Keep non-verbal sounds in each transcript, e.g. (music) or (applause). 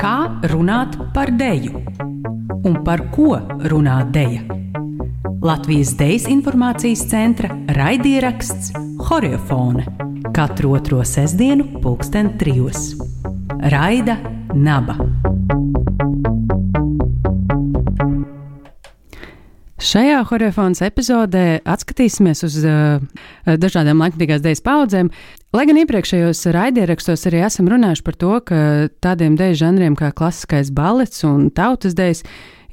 Kā runāt par deju? Un par ko runā deja? Latvijas Dejas informācijas centra raidieraksts Horiofone katru otro sestdienu, pulksten trijos. Raida Naba. Šajā horeofonas epizodē atskatīsimies uz uh, dažādām laikmatīgās dēļas paudzēm. Lai gan iepriekšējos raidierakstos arī esam runājuši par to, ka tādiem dēļu žanriem kā klasiskais balets un tautas dēļas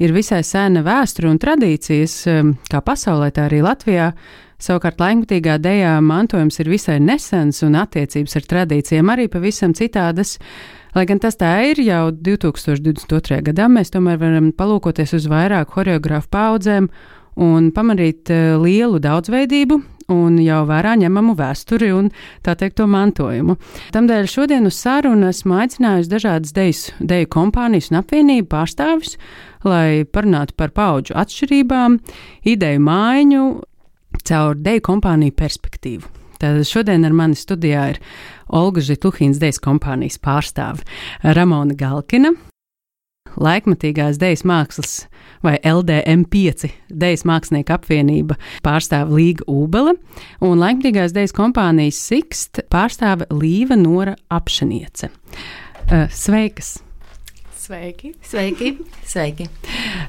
ir visai sena vēsture un tradīcijas, um, kā pasaulē, tā arī Latvijā. Savukārt laikmatīgā dēļā mantojums ir visai nesens un attiecības ar tradīcijām arī pavisam citādas. Lai gan tas tā ir jau 2022. gadā, mēs tomēr varam palūkoties uz vairāk choreogrāfu paudzēm un pamanīt eh, lielu daudzveidību un jau vērā ņemamu vēsturi un tā teikt to mantojumu. Tamdēļ šodien uz sarunu esmu aicinājusi dažādas deju, deju kompānijas un apvienību pārstāvis, lai parunātu par paudžu atšķirībām, ideju maiņu caur deju kompāniju perspektīvu. Tad šodien ar mani studijā ir Olga Žituhīnas dejas kompānijas pārstāve Ramona Galkina, laikmatīgās dejas mākslas vai LDM5 dejas mākslinieku apvienība pārstāve Līga Ūbele un laikmatīgās dejas kompānijas Sixt pārstāve Līva Nora Apšaniece. Sveikas! Sveiki! Sveiki! Sveiki.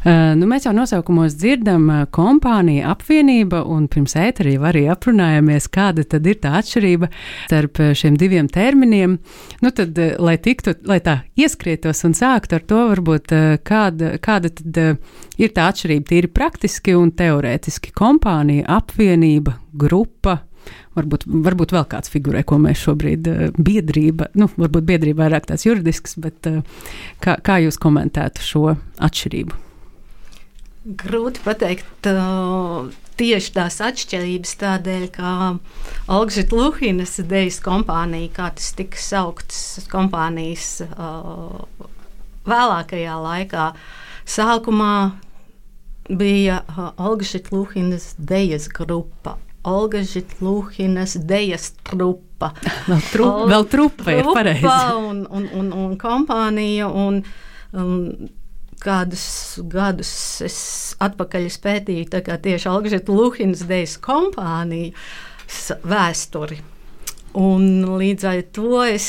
Uh, nu, mēs jau nosaukumos dzirdam uh, kompānija, apvienība, un pirms ēterī arī aprunājāmies, kāda tad ir tā atšķirība starp uh, šiem diviem terminiem. Nu, tad, uh, lai tiktu, lai tā ieskrietos un sāktu ar to, varbūt uh, kāda, kāda tad uh, ir tā atšķirība tīri praktiski un teorētiski. Kompānija, apvienība, grupa, varbūt, varbūt vēl kāds figurē, ko mēs šobrīd uh, biedrība, nu, varbūt biedrība vairāk tās juridisks, bet uh, kā, kā jūs komentētu šo atšķirību? Grūti pateikt. Uh, tieši tās atšķirības tādēļ, ka Algžita Luhinas idejas kompānija, kā tas tika saukts, kompānijas uh, vēlākajā laikā, sākumā bija Algžita Luhinas idejas grupa. Olga Žitluhinas dejas trupa. Vēl, tru, Olga, vēl trupa ir pareizi. Un, un, un, un kompānija. Un, un, Kādus gadus es atpakaļ pētīju tieši Algžēta Luhinas dejas kompāniju vēsturi. Un līdz ar to es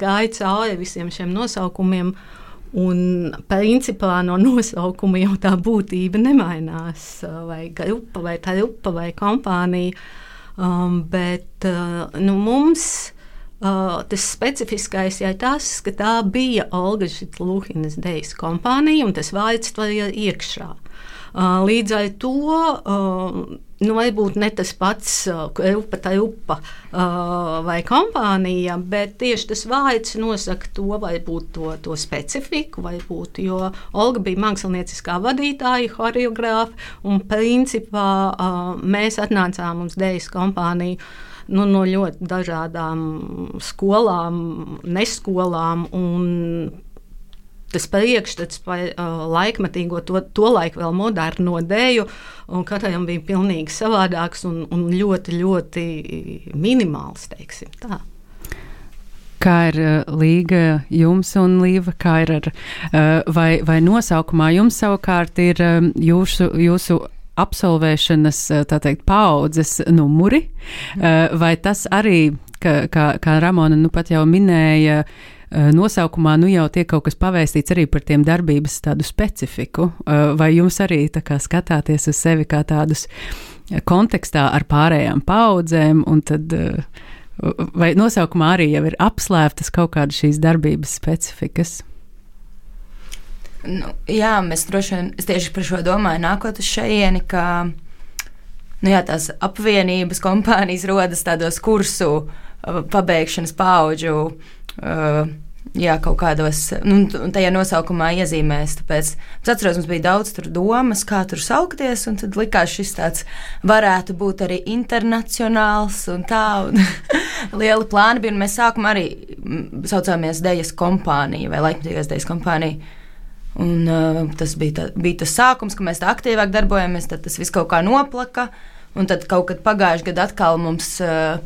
gāju cauri visiem šiem nosaukumiem, uh, Un principā no nosaukuma jau tā būtība nemainās. Vai grupa, vai trupa, vai kompānija. Um, bet uh, nu, mums uh, tas specifiskais ir tas, ka tā bija Olga Luhinas dejas kompānija, un tas vārds tur ir iekšā. Uh, līdz ar to nu, varbūt ne tas pats upe, tā upa vai kompānija, bet tieši tas vārds nosaka to, vai būt to, to specifiku, vai būt, jo Olga bija mākslinieckā vadītāja, horeogrāfa, un principā mēs atnācām uz dēļas kompāniju nu, no ļoti dažādām skolām, neskolām. Tas priekšstats par uh, laikmatīgo, to, to laiku vēl modernu dēļu, un katram bija pilnīgi savādāks un, un ļoti, ļoti minimāls. Kā ir līga jums un līva, kā ir ar, vai, vai nosaukumā jums savukārt ir jūsu, jūsu absolvēšanas, tā teikt, paudzes numuri, vai tas arī, kā, kā, kā Ramona nu pat jau minēja, uh, nosaukumā nu jau tiek kaut kas pavēstīts arī par tiem darbības tādu specifiku. Eh, vai jums arī tā kā skatāties uz sevi kā tādus eh, kontekstā ar pārējām paudzēm, un tad vai nosaukumā arī jau ir apslēptas kaut kādas šīs darbības specifikas? Nu, jā, mēs droši vien tieši par šo domāju, nākot uz šejieni, ka nu, jā, tās apvienības kompānijas rodas tādos kursu pabeigšanas paudžu uh, jā, kaut kādos, nu, tajā nosaukumā iezīmēs. Tāpēc es atceros, mums bija daudz domas, kā tur saukties, un tad likās šis tāds varētu būt arī internacionāls un tā. Un (laughs) liela plāna bija, un mēs sākumā arī saucāmies Dejas kompānija vai Laikmatīgās Dejas kompānija. Un, uh, tas bija, tā, bija tas sākums, ka mēs tā aktīvāk darbojamies, tad tas viss kaut kā noplaka. Un tad kaut kad pagājušajā gadā atkal mums uh,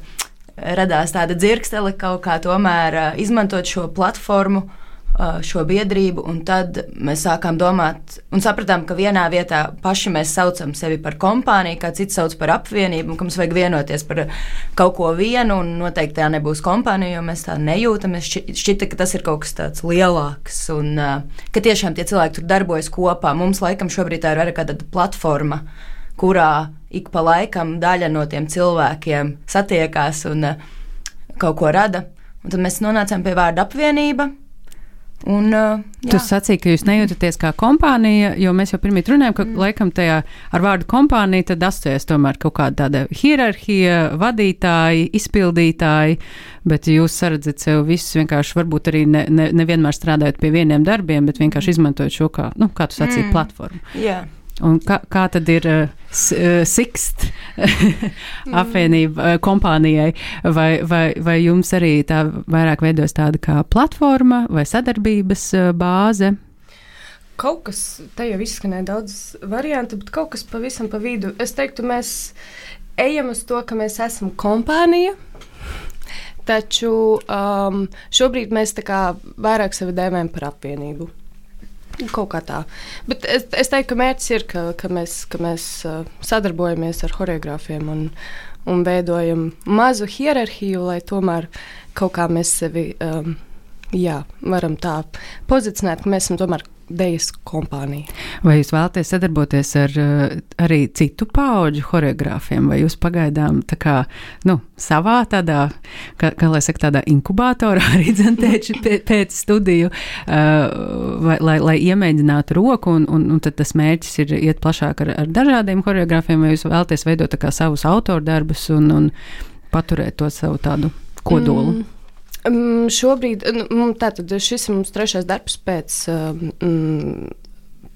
radās tāda dzirkstele kaut kā tomēr uh, izmantot šo platformu. Uh, šo biedrību, un tad mēs sākām domāt, un sapratām, ka vienā vietā paši mēs saucam sevi par kompāniju, kā cits sauc par apvienību, un ka mums vajag vienoties par kaut ko vienu, un noteikti tā nebūs kompānija, jo mēs tā nejūtam. Mēs šķita, ka tas ir kaut kas tāds lielāks, un uh, ka tiešām tie cilvēki tur darbojas kopā. Mums laikam šobrīd tā ir vairāk kā tāda platforma, kurā ik pa laikam daļa no tiem cilvēkiem satiekās un uh, kaut ko rada. Un tad mēs nonācām pie vārda apvienība Un, uh, jā. tu sacīki, ka jūs nejūtaties kā kompānija, jo mēs jau pirmie runājām, ka mm. laikam tajā ar vārdu kompānija tad asociēs tomēr kaut kāda tāda hierarhija, vadītāji, izpildītāji, bet jūs saredzat sev visus vienkārši varbūt arī ne, ne, nevienmēr strādājot pie vieniem darbiem, bet vienkārši izmantojot šo kā, nu, kā tu sacīji, mm. platformu. Yeah. Un kā, kā tad ir uh, uh Sixt (laughs) apvienība uh, kompānijai? Vai, vai, vai jums arī tā vairāk veidos tāda kā platforma vai sadarbības uh, bāze? Kaut kas, te jau izskanēja daudz variantu, bet kaut kas pavisam pa vidu. Es teiktu, mēs ejam uz to, ka mēs esam kompānija. Taču um, šobrīd mēs tā kā vairāk sevi dēvējam par apvienību. Kaut kā tā. Bet es, es teiktu, ka mērķis ir, ka, ka mēs, ka mēs uh, sadarbojamies ar choreogrāfiem un, un veidojam mazu hierarhiju, lai tomēr kaut kā mēs sevi um, jā, varam tā pozicionēt, ka mēs esam tomēr dejas kompānija. Vai jūs vēlaties sadarboties ar uh, arī citu pauģu choreogrāfiem, vai jūs pagaidām tā kā, nu, savā tādā, kā, kā lai saka, tādā inkubatorā (laughs) arī dzentēči pēc studiju, uh, vai, lai, lai iemēģinātu roku, un, un, un tad tas mērķis ir iet plašāk ar, ar dažādiem choreogrāfiem, vai jūs vēlaties veidot tā kā savus autordarbus un, un paturēt to savu tādu kodolu? Mm. Um, šobrīd nu, tātad, šis ir mums trešais darbs pēc. Um,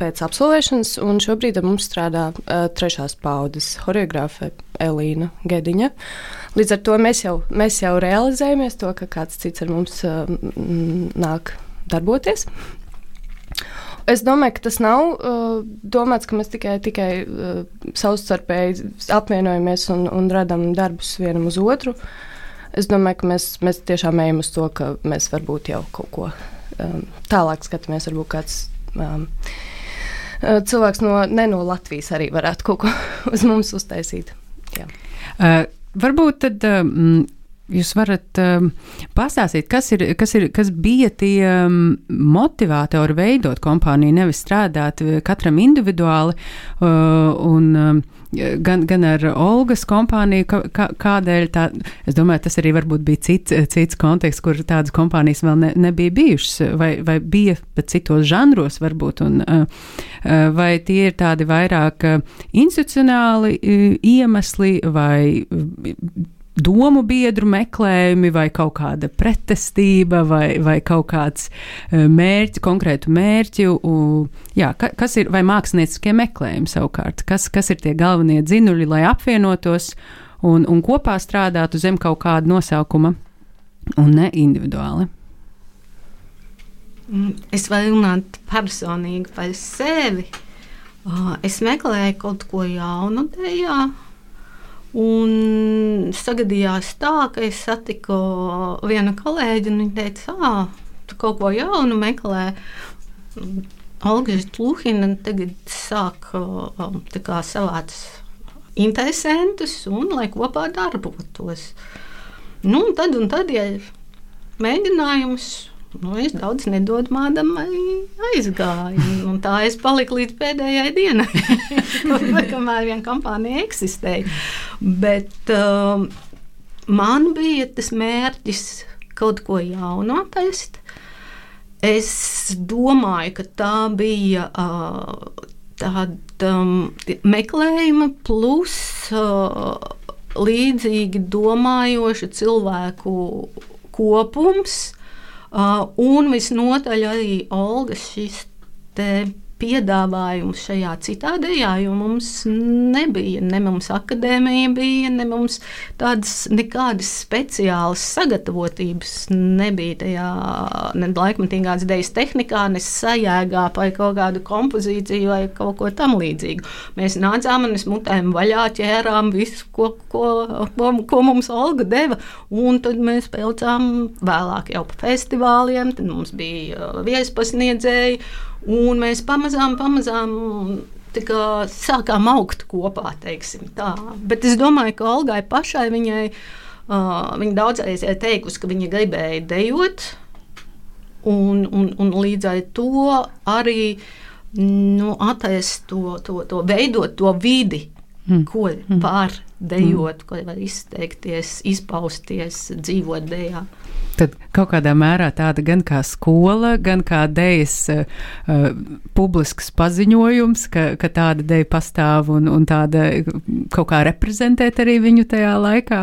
Pēc absolvēšanas, un šobrīd mums strādā uh, trešās paudzes choreogrāfe Elīna Gediņa. Līdz ar to mēs jau, mēs jau realizējamies to, ka kāds cits ar mums uh, nāk darboties. Es domāju, ka tas nav uh, domāts, ka mēs tikai, tikai uh, savstarpēji apvienojamies un, un radām darbus vienam uz otru. Uh, Es domāju, ka mēs, mēs tiešām ejam uz to, ka mēs varbūt jau kaut ko um, tālāk skatāmies. Varbūt kāds um, uh, cilvēks no, ne no Latvijas arī varētu kaut ko (laughs) uz mums uztaisīt. Jā. Uh, varbūt tad. Um, Jūs varat um, pastāstīt, kas, ir, kas, ir, kas bija tie um, motivatori veidot kompāniju, nevis strādāt katram individuāli. Uh, un, um, gan, gan ar Olgas kompāniju, kā, kādēļ tā, es domāju, tas arī varbūt bija cits, cits konteksts, kur tādas kompānijas vēl ne, nebija bijušas, vai, vai bija pat citos žanros varbūt, un vai tie ir tādi vairāk institucionāli iemesli vai domu biedru meklējumi, vai kaut kāda pretestība, vai, vai kaut kāds e, mērķis, konkrētu mērķu, jā, kas ir, vai mākslinieckie meklējumi savukārt, kas, kas ir tie galvenie dzinuļi, lai apvienotos un, un kopā strādātu zem kaut kāda nosaukuma, un ne individuāli. Mm, es varu runāt personīgi par sevi. Es meklēju kaut ko jaunu tajā Un sagadījās tā, ka es satiku vienu kolēģi, un viņa teica, ah, tu kaut ko jaunu meklē. Olga Luhina tagad sāk kā, savāc interesantus un lai kopā darbotos. Nu, un tad, un tad, ja mēģinājums Nu, es daudz nedodu mādamai, aizgāju. Un tā es paliku līdz pēdējai dienai, (laughs) kamēr viena kompānija eksistēja. Bet um, man bija tas mērķis kaut ko jaunu atrast. Es domāju, ka tā bija uh, tāda um, meklējuma plus uh, līdzīgi domājošu cilvēku kopums Uh, un visnotaļ arī Olga šis te piedāvājumus šajā citā dejā, jo mums nebija, ne mums akadēmija bija, ne mums tādas nekādas speciālas sagatavotības nebija tajā ne laikmatīgās dejas tehnikā, ne sajēgā vai kaut kādu kompozīciju vai kaut ko tam līdzīgu. Mēs nācām un es mutējām vaļā, ķērām visu, ko, ko, ko, ko mums Olga deva, un tad mēs pelcām vēlāk jau pa festivāliem, tad mums bija uh, viespasniedzēji, Un mēs pamazām, pamazām kā, sākām augt kopā. Bet es domāju, ka Olgai pašai viņai, uh, viņa daudzreiz ir teikusi, ka viņa gribēja dejot. Un, un, un līdz ar to arī nu, atrast to, to, to, veidot to vidi, mm. ko mm. var dejot, mm. ko var izteikties, izpausties, dzīvot dejā. Tad kaut kādā mērā tāda gan kā skola, gan kā dejas uh, publisks paziņojums, ka, ka tāda deja pastāv un, un tāda kaut kā reprezentēt arī viņu tajā laikā.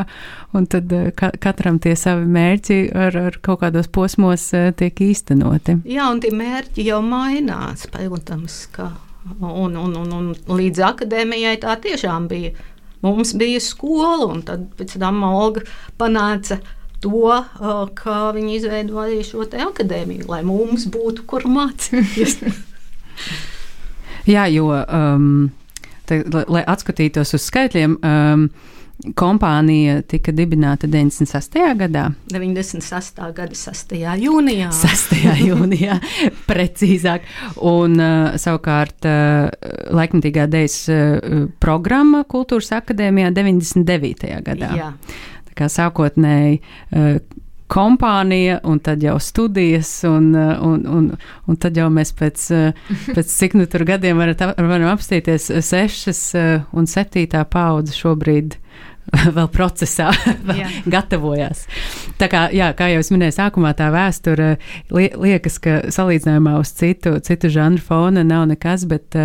Un tad ka, katram tie savi mērķi ar, ar kaut kādos posmos uh, tiek īstenoti. Jā, un tie mērķi jau mainās, protams, ka. Un, un, un, un līdz akadēmijai tā tiešām bija. Mums bija skola, un tad pēc tam Olga panāca to, ka viņi izveidoja šo akadēmiju, lai mums būtu kur mācīties. (laughs) Jā, jo, um, te, lai, lai atskatītos uz skaitļiem, um, kompānija tika dibināta 96. gadā. 96. gada 6. jūnijā. 6. (laughs) jūnijā, precīzāk. Un uh, savukārt uh, laikmatīgā dejas uh, programma Kultūras akadēmijā 99. gadā. Jā kā sākotnēji uh, kompānija, un tad jau studijas, un, eh, un, un, un tad jau mēs pēc, eh, pēc cik nu tur gadiem varam apstīties sešas un septītā paudze šobrīd (laughs) vēl procesā, (laughs) vēl jā. gatavojās. Tā kā, jā, kā jau es minēju, sākumā tā vēsture liekas, ka salīdzinājumā uz citu, citu žanru fona nav nekas, bet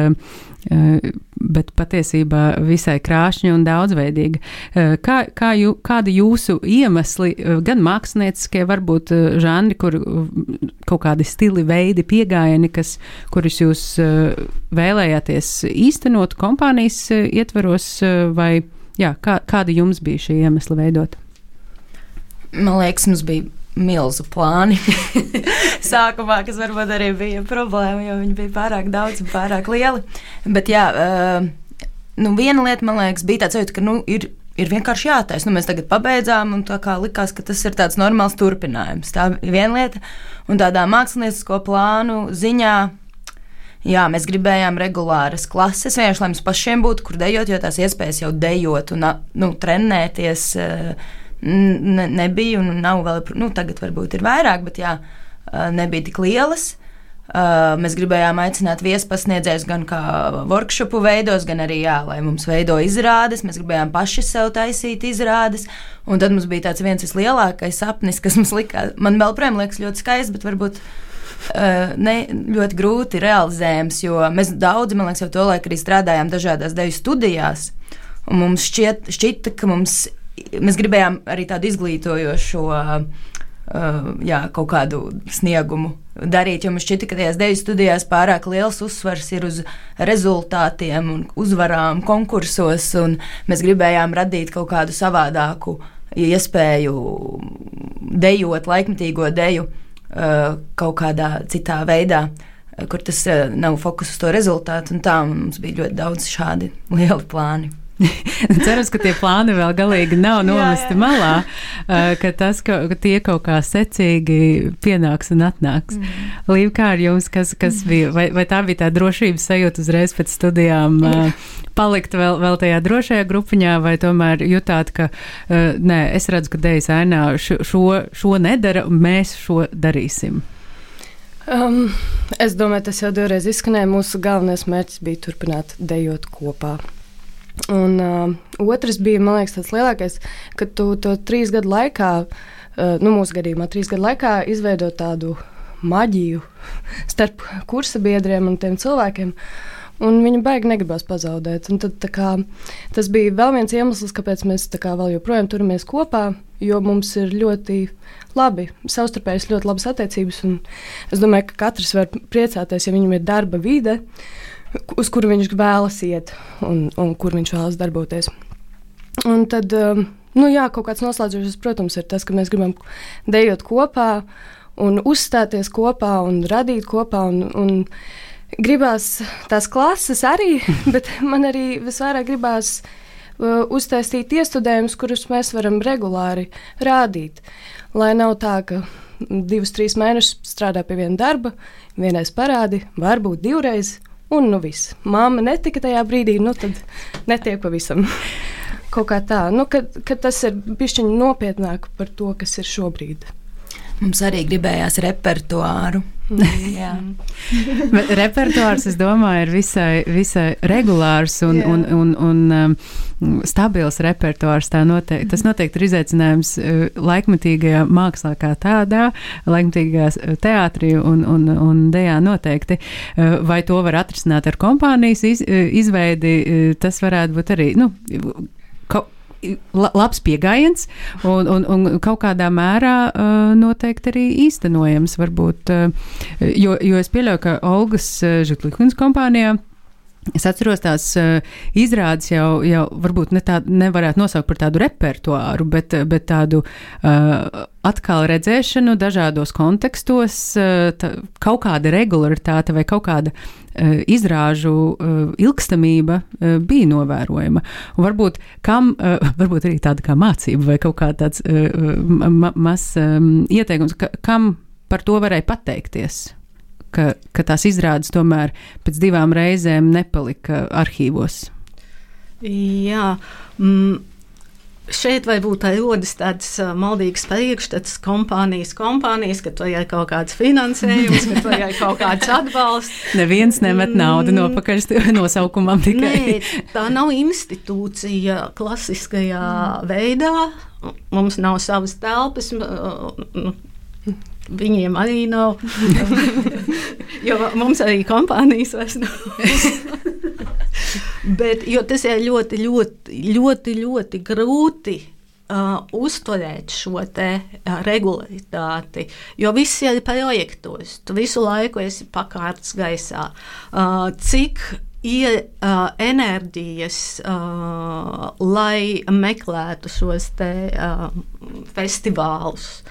Eh, bet patiesībā visai krāšņa un daudzveidīga. Eh, kā, kā jū, kādi jūsu iemesli, eh, gan mākslinieckie, varbūt žanri, kur kaut kādi stili, veidi, pieejami, kurus jūs vēlējāties īstenot kompānijas ietveros, vai jā, kā, kādi jums bija šie iemesli veidot? Man liekas, mums bija milzu plāni. (laughs) Sākumā, kas varbūt arī bija problēma, jo viņi bija pārāk daudz un pārāk lieli. Bet jā, uh, nu, viena lieta, man liekas, bija tāds, ka nu, ir. Ir vienkārši jātaisa. Nu, mēs tagad pabeidzām, un tā kā likās, ka tas ir tāds normāls turpinājums. Tā ir viena lieta, un tādā māksliniecisko plānu ziņā Jā, mēs gribējām regulāras klases, vienkārši lai mums pašiem būtu, kur dejot, jo tās iespējas jau dejot un nu, trenēties. Ne, nebija, nav vēl, nu, tagad varbūt ir vairāk, bet jā, nebija tik lielas. Uh, mēs gribējām aicināt viespasniedzējus gan kā workshopu veidos, gan arī, jā, lai mums veido izrādes. Mēs gribējām paši sev taisīt izrādes. Un tad mums bija tāds viens vislielākais sapnis, kas mums likās, man vēl projām liekas ļoti skaists, bet varbūt ne ļoti grūti realizējams, jo mēs daudzi, man liekas, jau to laiku arī strādājām dažādās deju studijās. Mums šķiet, šķita, ka mums mēs gribējām arī tādu izglītojošo. Uh, jā, kaut kādu sniegumu darīt, jo man šķita, ka tajās deju studijās pārāk liels uzsvars ir uz rezultātiem un uzvarām konkursos, un mēs gribējām radīt kaut kādu savādāku iespēju dejot laikmatīgo deju kaut kādā citā veidā, kur tas uh, nav fokus uz to rezultātu, un tā mums bija ļoti daudz šādi (laughs) lieli plāni. (laughs) Cerams, ka tie plāni vēl galīgi nav novesti (laughs) jā, jā. malā, ka tas, ka, ka tie kaut kā secīgi pienāks un atnāks. Mm. Līva, kā ar jums, kas, kas mm. bija, vai, vai tā bija tā drošības sajūta uzreiz pēc studijām? Uh, (laughs) palikt vēl, vēl tajā drošajā grupiņā, vai tomēr jutāt, ka nē, es redzu, ka Dejas ainā šo, šo, nedara, mēs šo darīsim? Um, es domāju, tas jau divreiz izskanēja. Mūsu galvenais mērķis bija turpināt dejot kopā. Un uh, otrs bija, man liekas, tas lielākais, ka tu to trīs gadu laikā, uh, nu, mūsu gadījumā, trīs gadu laikā izveidot tādu maģiju (laughs) starp kursa biedriem un tiem cilvēkiem. un viņa baigi negribās pazaudēt. Un tad, kā, tas bija vēl viens iemesls, kāpēc mēs kā, vēl joprojām turamies kopā, jo mums ir ļoti labi, savstarpējas ļoti labas attiecības. Es domāju, ka katrs var priecāties, ja viņam ir darba vide, uz kuru viņš vēlas iet un, un kur viņš vēlas darboties. Un tad, um, nu jā, kaut kāds noslēdzošs, protams, ir tas, ka mēs gribam dejot kopā un uzstāties kopā un radīt kopā. Un, un gribās tās klases arī, (laughs) bet man arī visvairāk gribās uh, uztaisīt iestudējumus, kurus mēs varam regulāri rādīt. Lai nav tā, ka divus, trīs mēnešus strādā pie viena darba, vienreiz parādi, varbūt divreiz, un nu viss. Māma netika tajā brīdī, nu tad netiek pavisam. Kaut kā tā, nu, kad, kad tas ir bijis nopietnāk par to, kas ir šobrīd. Mums arī gribējās repertuāru. Mm. (laughs) repertuārs, es domāju, ir visai, visai regulārs un, Jā. un, un, un um, stabils repertuārs. Noteikti, tas noteikti ir izaicinājums uh, laikmatīgajā mākslā kā tādā, laikmatīgajā uh, teātrī un, un, un dejā noteikti. Uh, vai to var atrisināt ar kompānijas iz, izveidi, tas varētu būt arī. Nu, labs pieejams un, un, un kaut kādā mērā uh, noteikti arī īstenojams. Varbūt, uh, jo, jo es pieļauju, ka Olgas uh, Žuklīnas kompānijā. Es atceros tās uh, izrādes jau, jau varbūt ne tā, nevarētu nosaukt par tādu repertuāru, bet, bet tādu uh, atkal redzēšanu dažādos kontekstos, uh, tā, kaut kāda regularitāte vai kaut kāda uh, izrāžu uh, ilgstamība uh, bija novērojama. Un varbūt, kam, (laughs) varbūt arī tāda kā mācība vai kaut kā tāds ma mazs um, ieteikums, ka, kam par to varēja pateikties ka, ka tās izrādes tomēr pēc divām reizēm nepalika arhīvos. Jā. Mm. Šeit varbūt rodas tāds uh, maldīgs priekšstats, kompānijas, kompānijas, ka ir kaut kāds finansējums, ka ir kaut kāds (laughs) atbalsts. Neviens nemet naudu no pakaļ (laughs) nosaukumam tikai. Nē, tā nav institūcija klasiskajā veidā. Mums nav savas telpas. Viņiem arī nav. (laughs) jo mums arī kompānijas vairs nav. (laughs) Bet, tas ir ļoti, ļoti, ļoti, ļoti grūti uh, uzturēt šo uh, regularitāti. Jo viss ir projektos, tu visu laiku esi pakārts gaisā. Uh, cik ir uh, enerģijas, uh, lai meklētu šos te, uh, festivālus.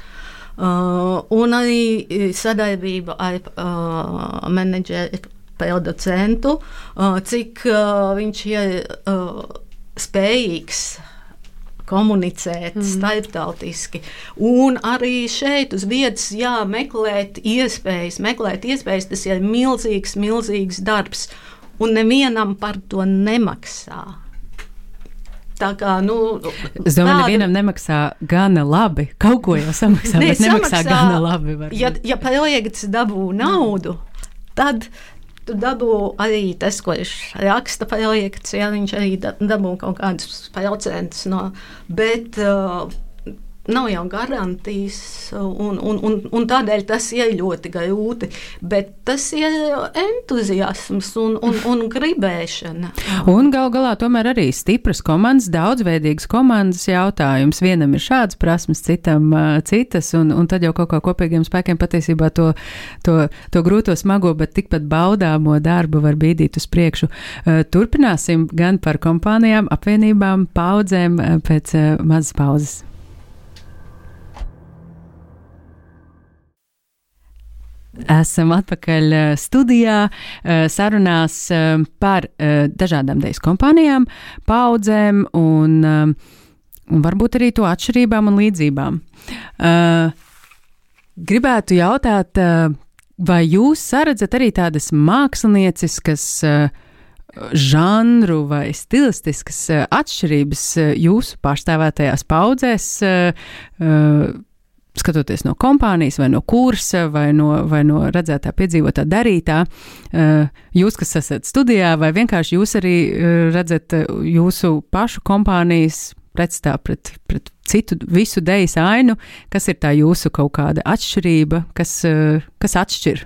Uh, un arī sadarbība ar uh, menedžeri, producentu, uh, cik uh, viņš ir uh, spējīgs komunicēt mm. starptautiski. Un arī šeit uz vietas, jā, meklēt iespējas, meklēt iespējas, tas ir milzīgs, milzīgs darbs. Un nevienam par to nemaksā. Tā kā, nu, es domāju, ka nevienam nemaksā gana labi. Kaut ko jau samaksā, ne, bet nemaksā samaksā, gana labi. Varbūt. Ja, ja projekts dabū naudu, tad tu dabū arī tas, ko viņš raksta projekts, ja viņš arī dabū kaut kādus procentus no. Bet, uh, nav jau garantijas, un, un, un, un tādēļ tas ir ļoti grūti. Bet tas ir entuziasms un, un, un gribēšana. Un gal galā tomēr arī stipras komandas, daudzveidīgas komandas jautājums. Vienam ir šāds prasmes, citam citas, un, un tad jau kaut kā kopīgiem spēkiem patiesībā to, to, to grūto, smago, bet tikpat baudāmo darbu var bīdīt uz priekšu. Turpināsim gan par kompānijām, apvienībām, paudzēm pēc mazas pauzes. Esam atpakaļ eh, studijā, eh, sarunās eh, par dažādām dēļas kompānijām, paudzēm un, un varbūt arī to atšķirībām un līdzībām. Gribētu jautāt, vai jūs saredzat arī tādas mākslinieciskas žanru vai stilistiskas atšķirības jūsu pārstāvētajās paudzēs? Skatoties no kompānijas, vai no kursa, vai no, vai no redzētā, piedzīvotā, darītā, eh, jūs, kas esat studijā, vai vienkārši jūs arī eh, redzat eh, jūsu pašu kompānijas pretstā pret, pret citu visu dejas ainu, kas ir tā jūsu kaut kāda atšķirība, kas, kas atšķir?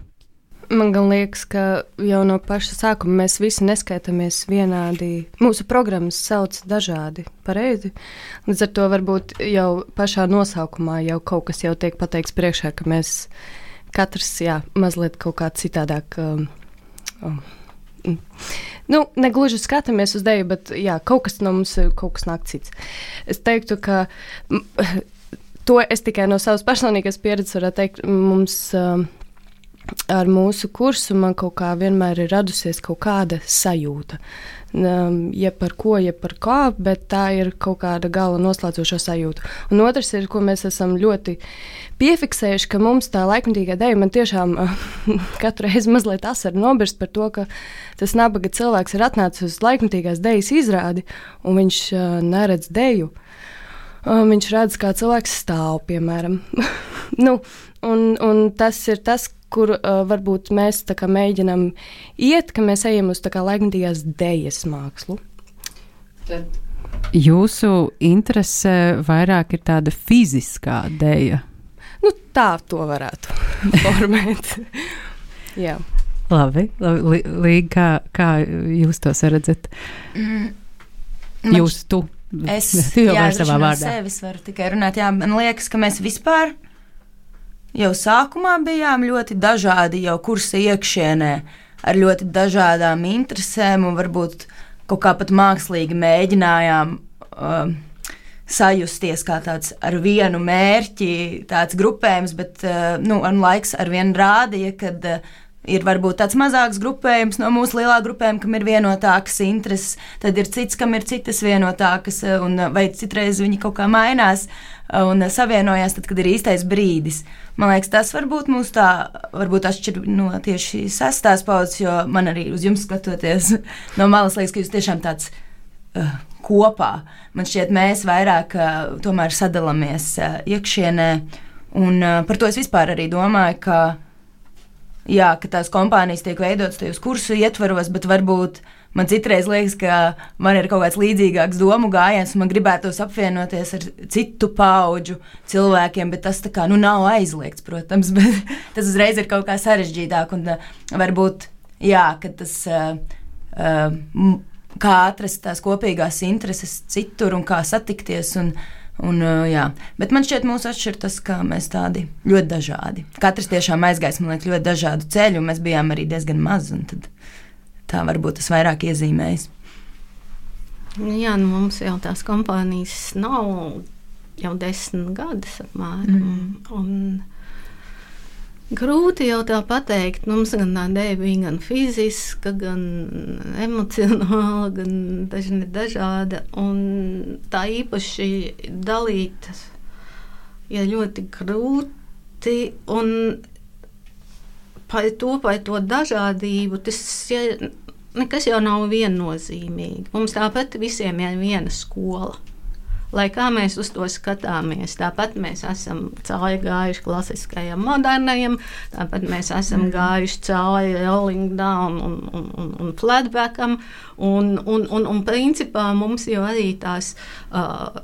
Man liekas, ka jau no paša sākuma mēs visi neskaitāmies vienādi. Mūsu programmas sauc dažādi, pareizi. Līdz ar to varbūt jau pašā nosaukumā jau kaut kas jau tiek pateikts priekšā, ka mēs katrs jā, mazliet kaut kā citādāk. Um, um, Nu, negluži skatāmies uz dēļu, bet jā, kaut kas no mums kaut kas nāk cits. Es teiktu, ka (laughs) to es tikai no savas personīgās pieredzes varu teikt. Mums, uh, ar mūsu kursu man kaut kā vienmēr ir radusies kaut kāda sajūta. Ja par ko, ja par kā, bet tā ir kaut kāda gala noslēdzoša sajūta. Un otrs ir, ko mēs esam ļoti piefiksējuši, ka mums tā laikmatīgā dēļa man tiešām (laughs) katru reizi mazliet asari nobirst par to, ka tas nabaga cilvēks ir atnācis uz laikmatīgās dēļas izrādi un viņš neredz dēļu. Viņš redz, kā cilvēks stāv, piemēram. (laughs) nu, un, un tas ir tas, kur uh, varbūt mēs mēģinām iet, ka mēs ejam uz laikmatīgās dēļas mākslu. Tad. Jūsu interese vairāk ir tāda fiziskā dēļa. Nu, tā to varētu (laughs) formēt. Jā. Labi, labi Līga, kā, kā jūs to redzat? Mm. Jūs, tu. Es jau savā vārdā. Es varu tikai runāt. Jā, man liekas, ka mēs vispār jau sākumā bijām ļoti dažādi, jau kursa iekšienē, ar ļoti dažādām interesēm, un varbūt kaut kā pat mākslīgi mēģinājām. Uh, sajusties kā tāds ar vienu mērķi, tāds grupējums, bet uh, nu, laiks ar vienu rādīja, ka uh, ir varbūt tāds mazāks grupējums no mūsu lielā grupējuma, kam ir vienotākas intereses, tad ir cits, kam ir citas vienotākas, uh, un vai citreiz viņi kaut kā mainās un savienojās, tad, kad ir īstais brīdis. Man liekas, tas varbūt mūs tā, varbūt atšķir no tieši sestās paudzes, jo man arī uz jums skatoties (laughs) no malas liekas, ka jūs tiešām tāds uh, kopā. Man šķiet, mēs vairāk uh, sadalāmies uh, iekšienē, un uh, par to es vispār arī domāju, ka, jā, ka tās kompānijas tiek veidotas tajos kursu ietvaros, bet varbūt uh, Man citreiz liekas, ka man ir kaut kāds līdzīgāks domu gājiens, un man gribētos apvienoties ar citu pauģu cilvēkiem, bet tas kā, nu, nav aizliegts, protams, (laughs) bet tas uzreiz ir kaut kā sarežģītāk. Un uh, varbūt, jā, tas. Uh, uh, Kā atrast tās kopīgās intereses citur un kā satikties. Un, Un, uh, jā. Bet man šķiet, mūsu atšķiras tas, ka mēs tādi ļoti dažādi. Katrs tiešām aizgājis, man liekas, ļoti dažādu ceļu, un mēs bijām arī diezgan mazi. Tad tā varbūt tas vairāk iezīmējas. Jā, nu mums jau tās kompānijas nav jau desmit gadus apmēram. Mm. Grūti jau tā pateikt. Mums gan tā dēļ bija gan fiziska, gan emocionāla, gan dažni dažāda. Un tā īpaši dalīt ir ļoti grūti. Un par to, par to dažādību, tas ja, nekas jau nav viennozīmīgi. Mums tāpat visiem ir viena skola. Lai kā mēs uz to skatāmies, tāpat mēs esam cauri gājuši klasiskajam, modernajam, tāpat mēs esam mm. gājuši cauri rolling down un, un, un, un flatbackam. Un, un, un, un principā mums jau arī tās uh,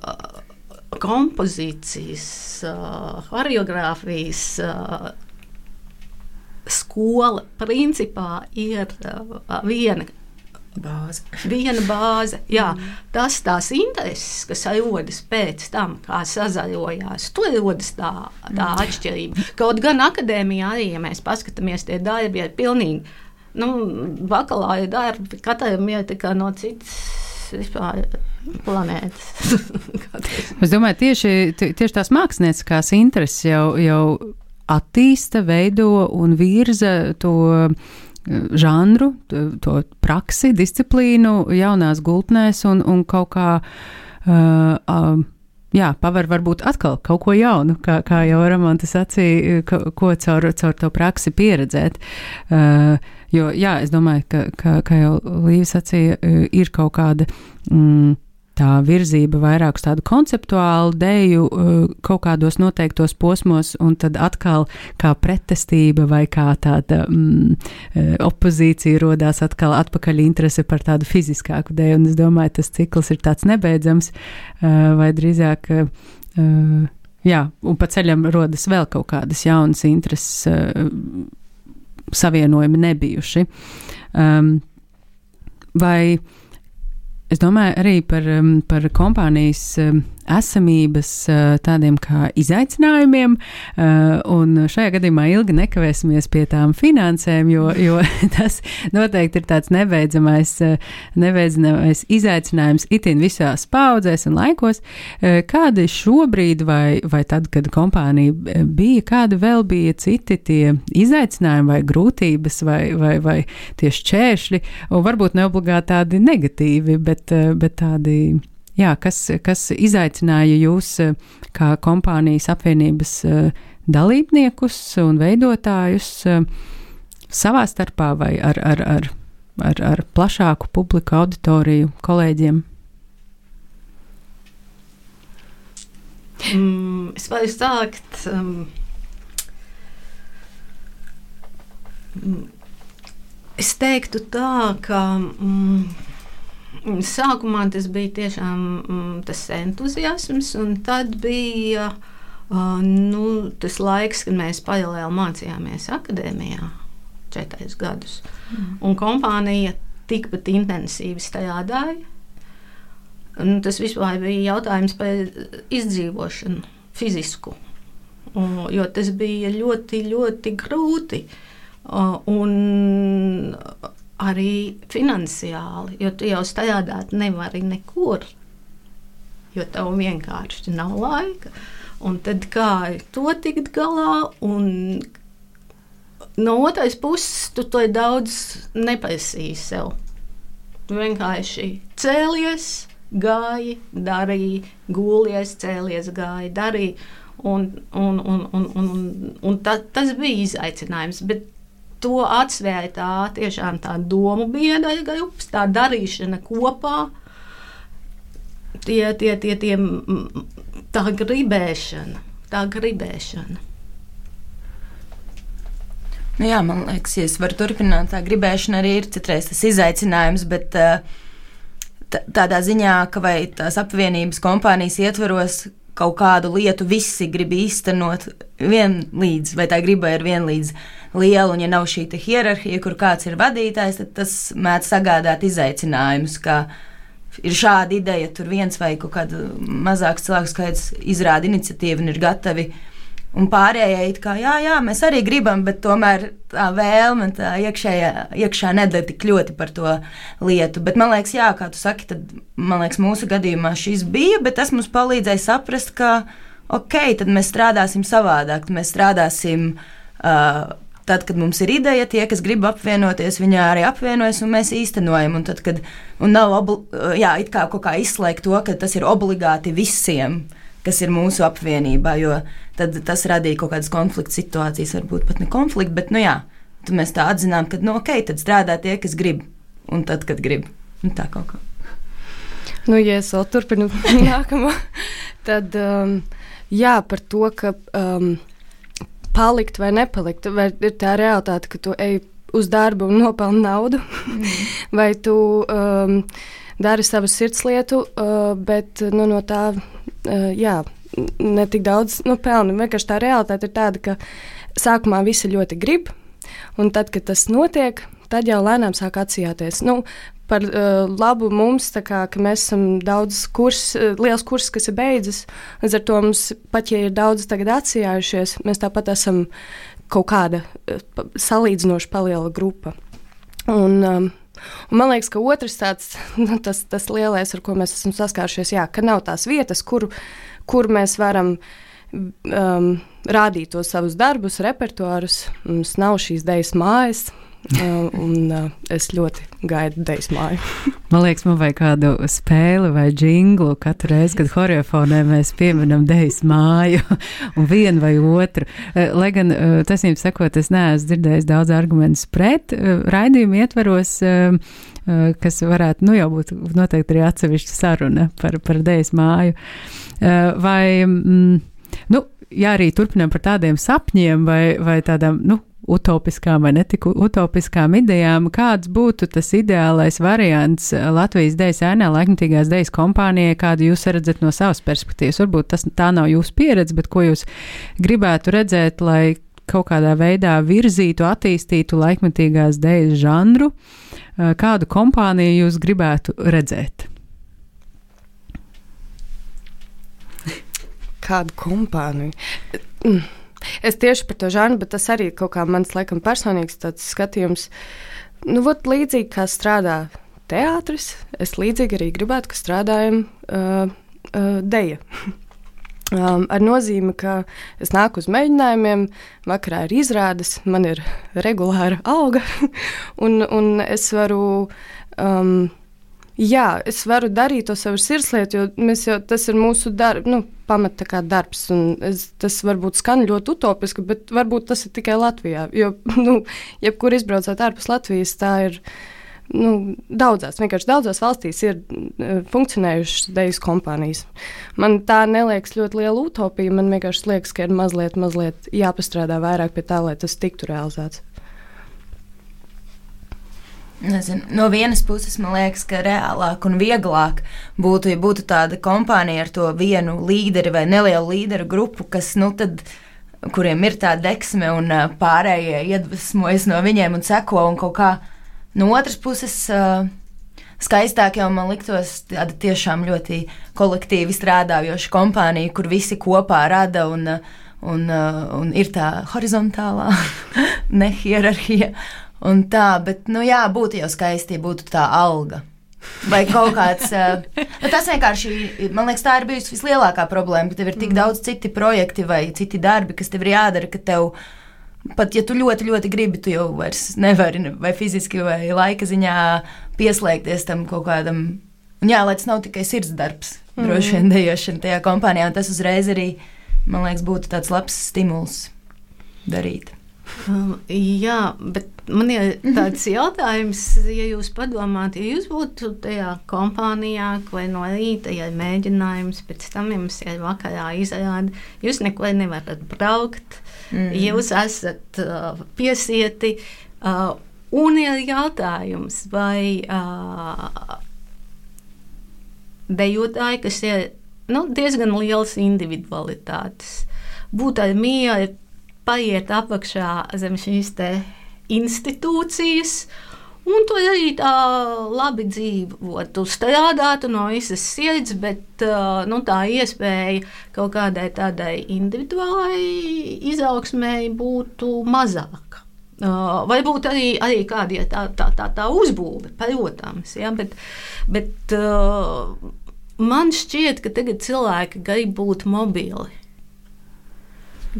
kompozīcijas, uh, choreogrāfijas. Uh, skola principā ir uh, viena. Bāze. Viena bāze. Jā, mm. Tas tās intereses, kas rodas pēc tam, kā sazaļojās, tur rodas tā, tā mm. atšķirība. Kaut gan akadēmijā arī, ja mēs paskatāmies, tie darbi ir pilnīgi nu, bakalaura darbi, katram ir no citas vispār planētas. (laughs) es domāju, tieši, tieši tās mākslinieckās intereses jau, jau attīsta, veido un virza to eh, žanru, to praksi, disciplīnu jaunās gultnēs un, un kaut kā. Uh, uh, jā, paver varbūt atkal kaut ko jaunu, kā, kā jau Ramanta sacīja, ko, ko caur, caur to praksi pieredzēt. Uh, jo, jā, es domāju, ka, ka kā jau Līva sacīja, ir kaut kāda. Mm, tā virzība vairāk uz tādu konceptuālu dēļu uh, kaut kādos noteiktos posmos, un tad atkal kā pretestība vai kā tāda mm, uh, opozīcija rodās atkal atpakaļ interese par tādu fiziskāku dēļu, un es domāju, tas cikls ir tāds nebeidzams, uh, vai drīzāk. Jā, un pa ceļam rodas vēl kaut kādas jaunas intereses savienojumi nebijuši. Um, vai es domāju arī par, um, par kompānijas um, esamības tādiem kā izaicinājumiem, un šajā gadījumā ilgi nekavēsimies pie tām finansēm, jo, jo (laughs) tas noteikti ir tāds nebeidzamais, nebeidzamais izaicinājums itin visās paudzēs un laikos. Kādi šobrīd vai, vai tad, kad kompānija bija, kādi vēl bija citi tie izaicinājumi vai grūtības vai, vai, vai tie šķēršļi, un varbūt neobligāti tādi negatīvi, bet, bet tādi jā, kas, kas izaicināja jūs eh, kā kompānijas apvienības eh, dalībniekus un veidotājus eh, savā starpā vai ar, ar, ar, ar, ar plašāku publiku auditoriju kolēģiem? Mm, es varu sākt. Um, es teiktu tā, ka. Mm, Sākumā tas bija tiešām mm, tas entuziasms, un tad bija uh, nu, tas laiks, kad mēs paralēli mācījāmies akadēmijā četrus gadus. Mm. Un kompānija tikpat intensīvi strādāja. Un tas vispār bija jautājums par izdzīvošanu, fizisku. Un, jo tas bija ļoti, ļoti grūti. Uh, un arī finansiāli, jo tu jau strādāt nevari nekur, jo tev vienkārši nav laika. Un tad kā to tikt galā, un no otras puses tu to daudz neprasīji sev. Tu vienkārši cēlies, gāji, darīji, gūlies, cēlies, gāji, darīji. Un, un, un, un, un, un ta, tas bija izaicinājums. Bet to atsvēra tā tiešām tā domu biedra grupas, tā darīšana kopā. Tie, tie, tie, tie, tā gribēšana, tā gribēšana. Nu jā, man liekas, ja es varu turpināt, tā gribēšana arī ir citreiz tas izaicinājums, bet tādā ziņā, ka vai tās apvienības kompānijas ietvaros kaut kādu lietu visi grib īstenot vienlīdz, vai tā griba ir vienlīdz liela, un ja nav šī hierarhija, kur kāds ir vadītājs, tad tas mēdz sagādāt izaicinājumus. Ir šāda ideja, tur viens vai kaut kāds mazāks cilvēku skaits izrāda iniciatīvu un ir gatavi Un pārējie it kā, jā, jā, mēs arī gribam, bet tomēr tā vēlme, tā iekšējā, iekšā nedara tik ļoti par to lietu. Bet man liekas, jā, kā tu saki, tad man liekas, mūsu gadījumā šis bija, bet tas mums palīdzēja saprast, ka, ok, tad mēs strādāsim savādāk, mēs strādāsim. Uh, Tad, kad mums ir ideja, tie, kas grib apvienoties, viņi arī apvienojas un mēs īstenojam. Un tad, kad un nav obli, jā, kā, kā izslēgt to, ka tas ir obligāti visiem, kas ir mūsu apvienībā, jo tas radīja kaut kādas konflikta situācijas, varbūt pat ne konflikta, bet nu jā, mēs tā atzinām, ka nu, ok, tad strādā tie, kas grib, un tad, kad grib. Nu, tā kaut kā. Nu, ja es vēl turpinu (laughs) nākamo, tad um, jā, par to, ka um, palikt vai nepalikt, vai ir tā realitāte, ka tu ej uz darbu un nopelni naudu, mm. (laughs) vai tu um, dari savu sirdslietu, uh, bet nu, no tā, uh, jā, ne tik daudz nu, pelnu. Vienkārši tā realitāte ir tāda, ka sākumā visi ļoti grib, un tad, kad tas notiek, tad jau lēnām sāk atsijāties. Nu, par uh, labu mums, kā, ka mēs esam daudz kurs, uh, liels kurs, kas ir beidzis. Līdz ar to mums, pat ja ir daudz tagad atsijājušies, mēs tāpat esam kaut kāda uh, salīdzinoši paliela grupa. Un, um, Un man liekas, ka otrs tāds, (laughs) nu, tas, tas lielais, ar ko mēs esam saskārušies, jā, ka nav tās vietas, kur kur mēs varam um, rādīt tos savus darbus, repertuārus. Mums nav šīs idejas mājas. Uh, (laughs) un uh, es ļoti gaidu dēļu māju. (laughs) man liekas, man vajag kādu spēli vai jinglu katru reizi, kad horeofonē mēs pieminam dēļu māju, (laughs) un vienu vai otru. Uh, lai gan, uh, jums sakot, es neesmu dzirdējis daudz argumentus pret raidījumu ietvaros. Kas varētu nu, jau būt noteikti arī atsevišķa saruna par, par dēļu māju. Vai, mm, nu, ja arī turpinām par tādiem sapņiem vai, vai tādām, nu, utopiskām vai netiku utopiskām idejām, kāds būtu tas ideālais variants Latvijas dēļas ēnā laikmatīgās dēļas kompānijai, kādu jūs redzat no savas perspektīvas. Varbūt tas tā nav jūsu pieredze, bet ko jūs gribētu redzēt, lai kaut kādā veidā virzītu, attīstītu laikmetīgās dēļas žanru, kādu kompāniju jūs gribētu redzēt? Kādu kompāniju? Mm. Es tieši par to žanru, bet tas arī kaut kā mans laikam personīgs skatījums. Nu, vot, līdzīgi kā strādā teātris, es līdzīgi arī gribētu, ka strādājam uh, uh, deja. (laughs) Um, ar nozīmi, ka es nāku uz mēģinājumiem, vakarā ir izrādes, man ir regulāra alga, (laughs) un, un es varu. Um, Jā, es varu darīt to savu sirdslietu, jo jau, tas ir mūsu darb, nu, pamata kā darbs. Es, tas varbūt skan ļoti utopiski, bet varbūt tas ir tikai Latvijā. Jo, (laughs) nu, jebkur izbraucot ārpus Latvijas, tā ir nu, daudzās, vienkārši daudzās valstīs ir uh, funkcionējušas dejas kompānijas. Man tā neliekas ļoti liela utopija. Man vienkārši liekas, ka ir mazliet, mazliet jāpastrādā vairāk pie tā, lai tas tiktu realizēts. Nezinu, no vienas puses man liekas, ka reālāk un vieglāk būtu, ja būtu tāda kompānija ar to vienu līderi vai nelielu līderu grupu, kas, nu, tad, kuriem ir tā deksme un pārējie iedvesmojas no viņiem un seko un kaut kā No otras puses, skaistāk jau man liktos tāda tiešām ļoti kolektīvi strādājoša kompānija, kur visi kopā rada un, un, un ir tā horizontālā (laughs) nehierarhija. Un tā, bet, nu jā, būtu jau skaisti, ja būtu tā alga. Vai kaut kāds. (laughs) nu, tas vienkārši, man liekas, tā ir bijusi vislielākā problēma, ka tev ir tik mm. daudz citi projekti vai citi darbi, kas tev ir jādara, ka tev Pat ja tu ļoti, ļoti gribi, tu jau vairs nevari vai fiziski, vai laika ziņā pieslēgties tam kaut kādam. Un jā, lai tas nav tikai sirds darbs, mm. droši vien dejošana tajā kompānijā, un tas uzreiz arī, man liekas, būtu tāds labs stimuls darīt. Um, jā, bet man ir tāds (laughs) jautājums, ja jūs padomājat, ja jūs būtu tajā kompānijā, vai no rīta ir mēģinājums, pēc tam jums ir vakarā izrādi, jūs neko nevarat braukt. Mm. Jūs esat uh, piesieti. Uh, un ir jautājums, vai uh, dejotāji, kas ir nu, diezgan liels individualitātes, būtu ar mieru paiet apakšā zem šīs institūcijas Un to arī tā labi dzīvot, strādāt no visas sirds, bet nu, tā iespēja kaut kādai tādai individuālai izaugsmēji būtu mazāka. Uh, varbūt arī, arī kāda ja tā, tā, tā, tā uzbūve, protams, ja, bet, bet man šķiet, ka tagad cilvēki grib būt mobili.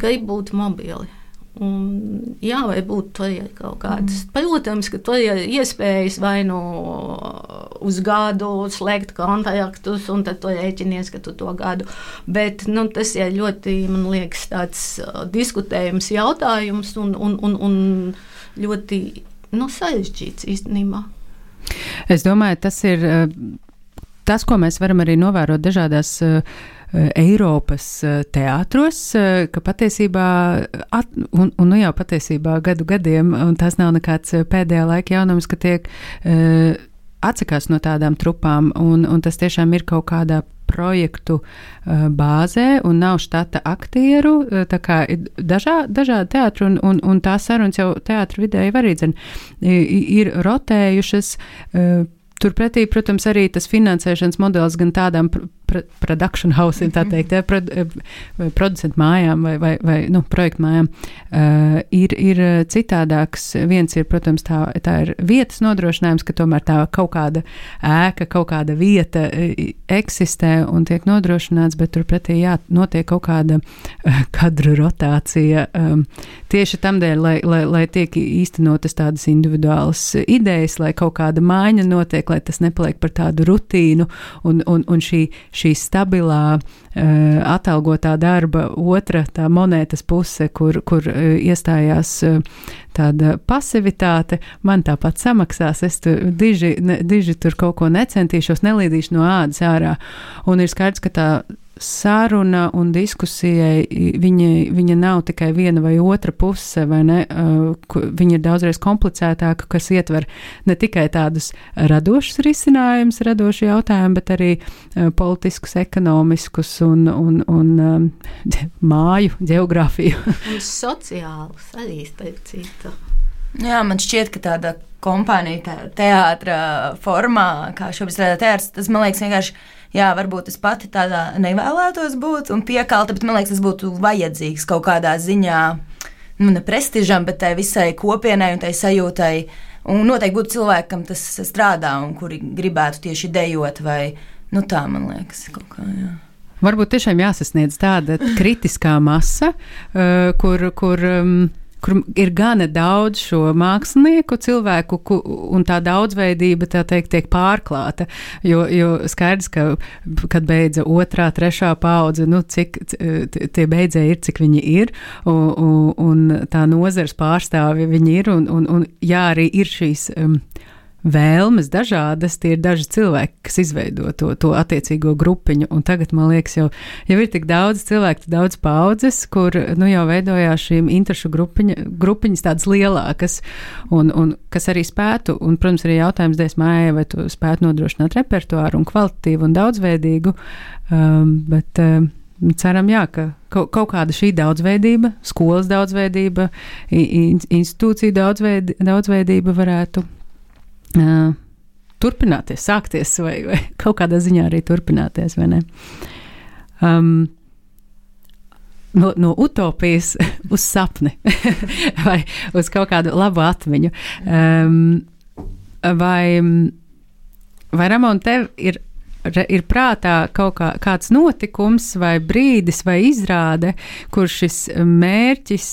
Grib būt mobili. Un, jā, vai būtu ir kaut kādas. Mm. Protams, ka tur ir iespējas vai nu uz gadu slēgt kontraktus, un tad tu rēķinies, ka tu to gadu. Bet nu, tas ir ļoti, man liekas, tāds uh, diskutējums jautājums un, un, un, un ļoti nu, sarežģīts īstenībā. Es domāju, tas ir uh, tas, ko mēs varam arī novērot dažādās. Uh, Eiropas eh, teātros, ka patiesībā, at, un, un nu jau patiesībā gadu gadiem, un tas nav nekāds pēdējā laika jaunums, ka tiek uh, atsakās no tādām trupām, un, un tas tiešām ir kaut kādā projektu uh, bāzē un nav štata aktieru. Uh, tā kā ir dažā, dažādi teātri un, un, un tās sarunas jau teātru vidē jau arī dzen, ir rotējušas. Uh, Turpretī, protams, arī tas finansēšanas modelis gan tādām production house, tā teikt, ja, prod, eh, producentu mājām vai, vai, vai nu, projektu mājām, uh, ir, ir citādāks. Viens ir, protams, tā, tā ir vietas nodrošinājums, ka tomēr tā kaut kāda ēka, kaut kāda vieta eksistē un tiek nodrošināts, bet turpretī, jā, notiek kaut kāda kadru rotācija um, tieši tam dēļ, lai, lai, lai tiek īstenotas tādas individuālas idejas, lai kaut kāda maiņa notiek, lai tas nepaliek par tādu rutīnu, un, un, un šī, šī stabilā, uh, atalgotā darba otra tā monētas puse, kur, kur uh, iestājās uh, tāda pasivitāte, man tāpat samaksās, es tu, diži, ne, diži tur kaut ko necentīšos, nelīdīšu no ādas ārā. Un ir skaidrs, ka tā saruna un diskusijai viņa, viņa nav tikai viena vai otra puse, vai ne? Viņa ir daudzreiz komplicētāka, kas ietver ne tikai tādus radošus risinājumus, radošu jautājumu, bet arī politiskus, ekonomiskus un, un, un (laughs) māju geogrāfiju. un sociālus arī, starp citu. Jā, man šķiet, ka tāda kompānija, teātris formā, kā šobrīd strādā teātris, tas man liekas vienkārši jā, varbūt es pati tādā nevēlētos būt un piekalta, bet man liekas, tas būtu vajadzīgs kaut kādā ziņā, nu, ne prestižam, bet tai visai kopienai un tai sajūtai. Un noteikti būtu cilvēki, kam tas strādā un kuri gribētu tieši dejot, vai nu, tā, man liekas, kaut kā. Jā. Varbūt tiešām jāsasniedz tāda kritiskā masa, uh, kur. kur um, kur ir gana daudz šo mākslinieku, cilvēku, ku, un tā daudzveidība tā teikt, tiek pārklāta. Jo, jo skaidrs, ka, kad beidza otrā, trešā paudze, nu, cik tie beidzēji ir, cik viņi ir, un, un, un tā nozars pārstāvi viņi ir, un, un, un jā, arī ir šīs. Um, vēlmes dažādas, tie ir daži cilvēki, kas izveido to, to attiecīgo grupiņu. Un tagad, man liekas, jau, jau ir tik daudz cilvēku, daudz paudzes, kur nu, jau veidojās šīm interešu grupiņa, grupiņas tādas lielākas, un, un kas arī spētu, un, protams, arī jautājums Dēsmājai, vai tu spētu nodrošināt repertuāru un kvalitatīvu un daudzveidīgu, um, bet um, ceram, jā, ka kaut kāda šī daudzveidība, skolas daudzveidība, institūcija daudzveid, daudzveidība varētu uh, turpināties, sākties, vai, vai (laughs) kaut kādā ziņā arī turpināties. Um, no, no utopijas (laughs) uz sapni (laughs) vai uz kaut kādu labu atmiņu. Um, vai, vai Ramon, tev ir ir prātā kaut kā, kāds notikums, vai brīdis, vai izrāde, kur šis mērķis,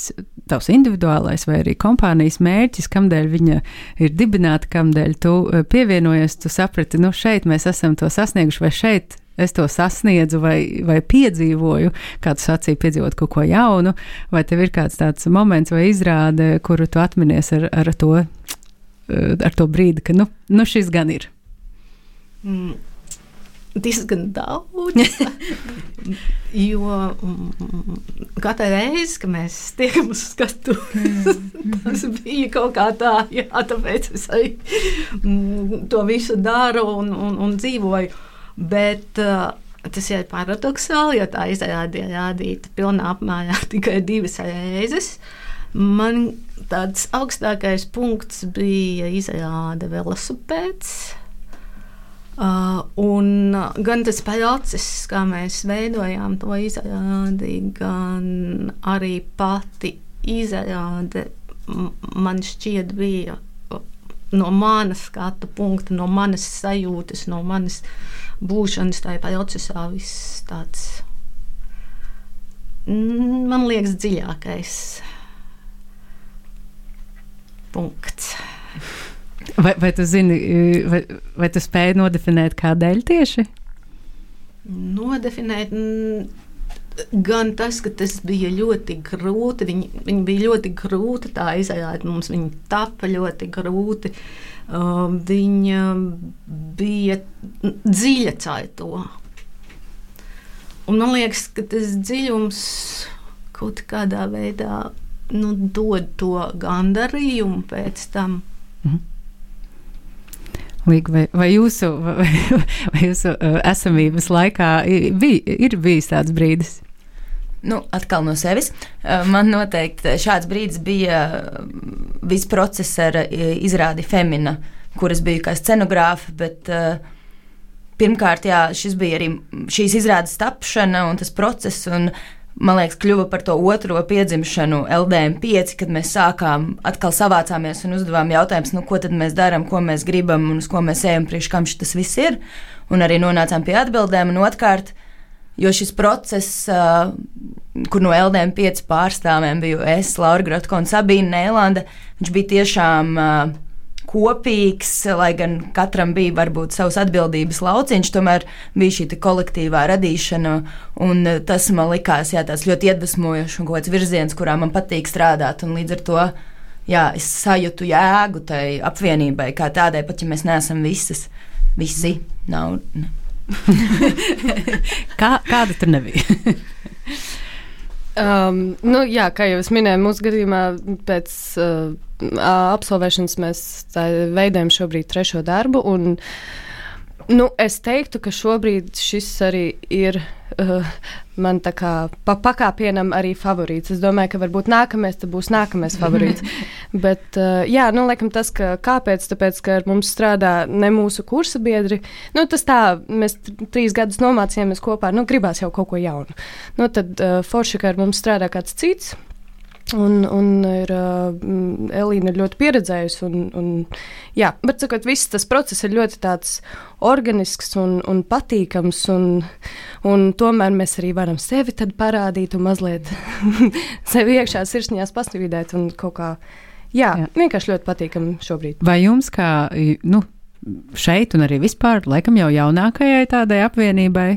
tavs individuālais vai arī kompānijas mērķis, kamdēļ viņa ir dibināta, kamdēļ tu eh, pievienojies, tu saprati, nu šeit mēs esam to sasnieguši, vai šeit es to sasniedzu vai, vai piedzīvoju, kā tu sacīji, piedzīvot kaut ko jaunu, vai tev ir kāds tāds moments vai izrāde, kuru tu atminies ar, ar, to, eh, ar to brīdi, ka nu, nu šis gan ir. Mm diezgan daudz. (laughs) jo mm, katru reizi, kad mēs tiekam uz skatuves, (laughs) mm. tas bija kaut kā tā, jā, tāpēc es arī mm, to visu daru un, un, un dzīvoju. Bet uh, tas ir paradoxāli, jo tā izrāde ir rādīta pilnā apmērā (laughs) tikai divas reizes. Man tāds augstākais punkts bija izrāde velosipēds un uh, gan tas process, kā mēs veidojām to izrādi, gan arī pati izrāde man šķiet bija no manas skatu punkta, no manas sajūtas, no manas būšanas tajā procesā viss tāds, man liekas, dziļākais punkts. Vai, vai tu zini, vai, vai tu spēji nodefinēt, kādēļ tieši? Nodefinēt. Gan tas, ka tas bija ļoti grūti, viņi, viņi bija ļoti grūti tā izrādīt mums, viņi tapa ļoti grūti. Uh, viņa bija dziļa caur to. Un man liekas, ka tas dziļums kaut kādā veidā nu, dod to gandarījumu pēc tam. Mhm. Līga, vai, vai jūsu, vai, vai jūsu uh, esamības laikā bij, ir bijis tāds brīdis? Nu, atkal no sevis. Uh, man noteikti šāds brīdis bija uh, viss process ar izrādi Femina, kuras biju kā scenogrāfa, bet pirmkārt, jā, šis bija arī šīs izrādes tapšana un tas process. Un, uh, man liekas, kļuva par to otro piedzimšanu LDM5, kad mēs sākām atkal savācāmies un uzdevām jautājumus, nu, ko tad mēs darām, ko mēs gribam un uz ko mēs ejam, priekš kam šis viss ir. Un arī nonācām pie atbildēm. Un otrkārt, jo šis process, uh, kur no LDM5 pārstāvjiem biju es, Laura Grotko un Sabīna Nēlanda, viņš bija tiešām. Uh, kopīgs, lai gan katram bija varbūt savs atbildības lauciņš, tomēr bija šī kolektīvā radīšana. Tas man likās jā, ļoti iedvesmojošs un kaut kāds virziens, kurā man patīk strādāt. Līdz ar to jā, es sajūtu jēgu tai apvienībai kā tādai, pat ja mēs neesam visas, visi. Nav, ne. (laughs) Kā, kāda tur nebija? (laughs) Um, nu, jā, kā jau es minēju, mūsu gadījumā pēc uh, absolvēšanas mēs veidojam šobrīd trešo darbu. Un, nu, es teiktu, ka šobrīd šis arī ir uh, man tā kā pa pakāpienam arī favorīts. Es domāju, ka varbūt nākamais būs nākamais favorīts. (laughs) Bet, uh, jā, nu, laikam tas, ka kāpēc? Tāpēc, ka ar mums strādā ne mūsu kursa biedri. Nu, tas tā, mēs trīs gadus nomācījāmies kopā, nu, gribās jau kaut ko jaunu. Nu, tad uh, forši, ka ar mums strādā kāds cits. Un, un ir, uh, Elīna ir ļoti pieredzējusi. Un, un, jā, bet sakot, viss tas process ir ļoti organisks un, un patīkams. Un, un tomēr mēs arī varam sevi parādīt un mazliet (laughs) sevi iekšā sirsniņās kaut kā. Jā, jā, vienkārši ļoti patīkami šobrīd. Vai jums, kā nu, šeit, un arī vispār, laikam jau jaunākajai tādai apvienībai,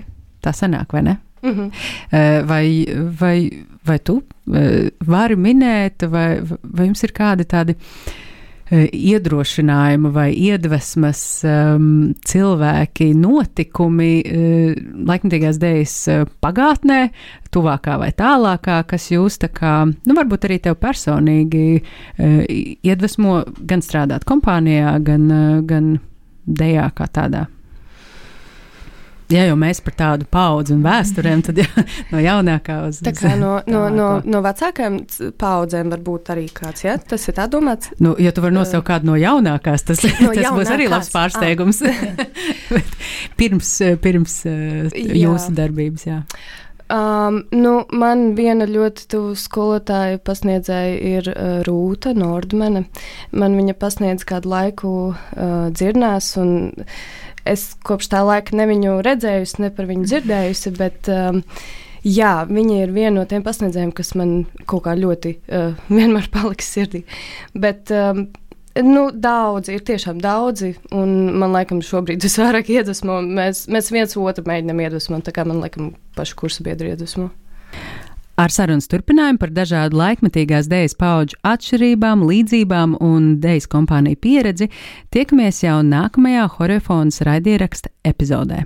tā sanāk, vai ne? Mm -hmm. vai, vai, vai tu eh, vari minēt, vai, vai jums ir kādi tādi eh, iedrošinājumi vai iedvesmas um, cilvēki, notikumi uh, laikmatīgās dēļas pagātnē, tuvākā vai tālākā, kas jūs tā kā, nu, varbūt arī tev personīgi uh, iedvesmo gan strādāt kompānijā, gan, uh, gan dējā kā tādā? Ja jau mēs par tādu paudzi un vēsturēm, tad jā, no jaunākā uz tā kā no, no, no, no vecākajām paudzēm varbūt arī kāds, ja? Tas ir tā domāts? Nu, ja tu vari nosaukt kādu no jaunākās, tas, no tas būs arī labs pārsteigums. (laughs) pirms pirms jūsu darbības, jā. Um, nu, man viena ļoti tuva skolotāja pasniedzēja ir uh, Rūta Nordmane. Man viņa pasniedz kādu laiku uh, dzirnās, un es kopš tā laika ne viņu redzējusi, ne par viņu dzirdējusi, bet um, jā, viņa ir viena no tiem pasniedzējiem, kas man kaut kā ļoti uh, (laughs) vienmēr paliks sirdī. Bet, um, Nu, daudzi, ir tiešām daudzi, un man liekas, šobrīd visvairāk (laughs) iedvesmo. Mēs, mēs viens otru mēģinām iedvesmot, tā kā man liekas, pašu kursu biedru iedvesmo. Ar sarunas turpinājumu par dažādu laikmetīgās dēļas paudžu atšķirībām, līdzībām un dēļas kompāniju pieredzi tiekamies jau nākamajā Horefonas raidieraksta epizodē.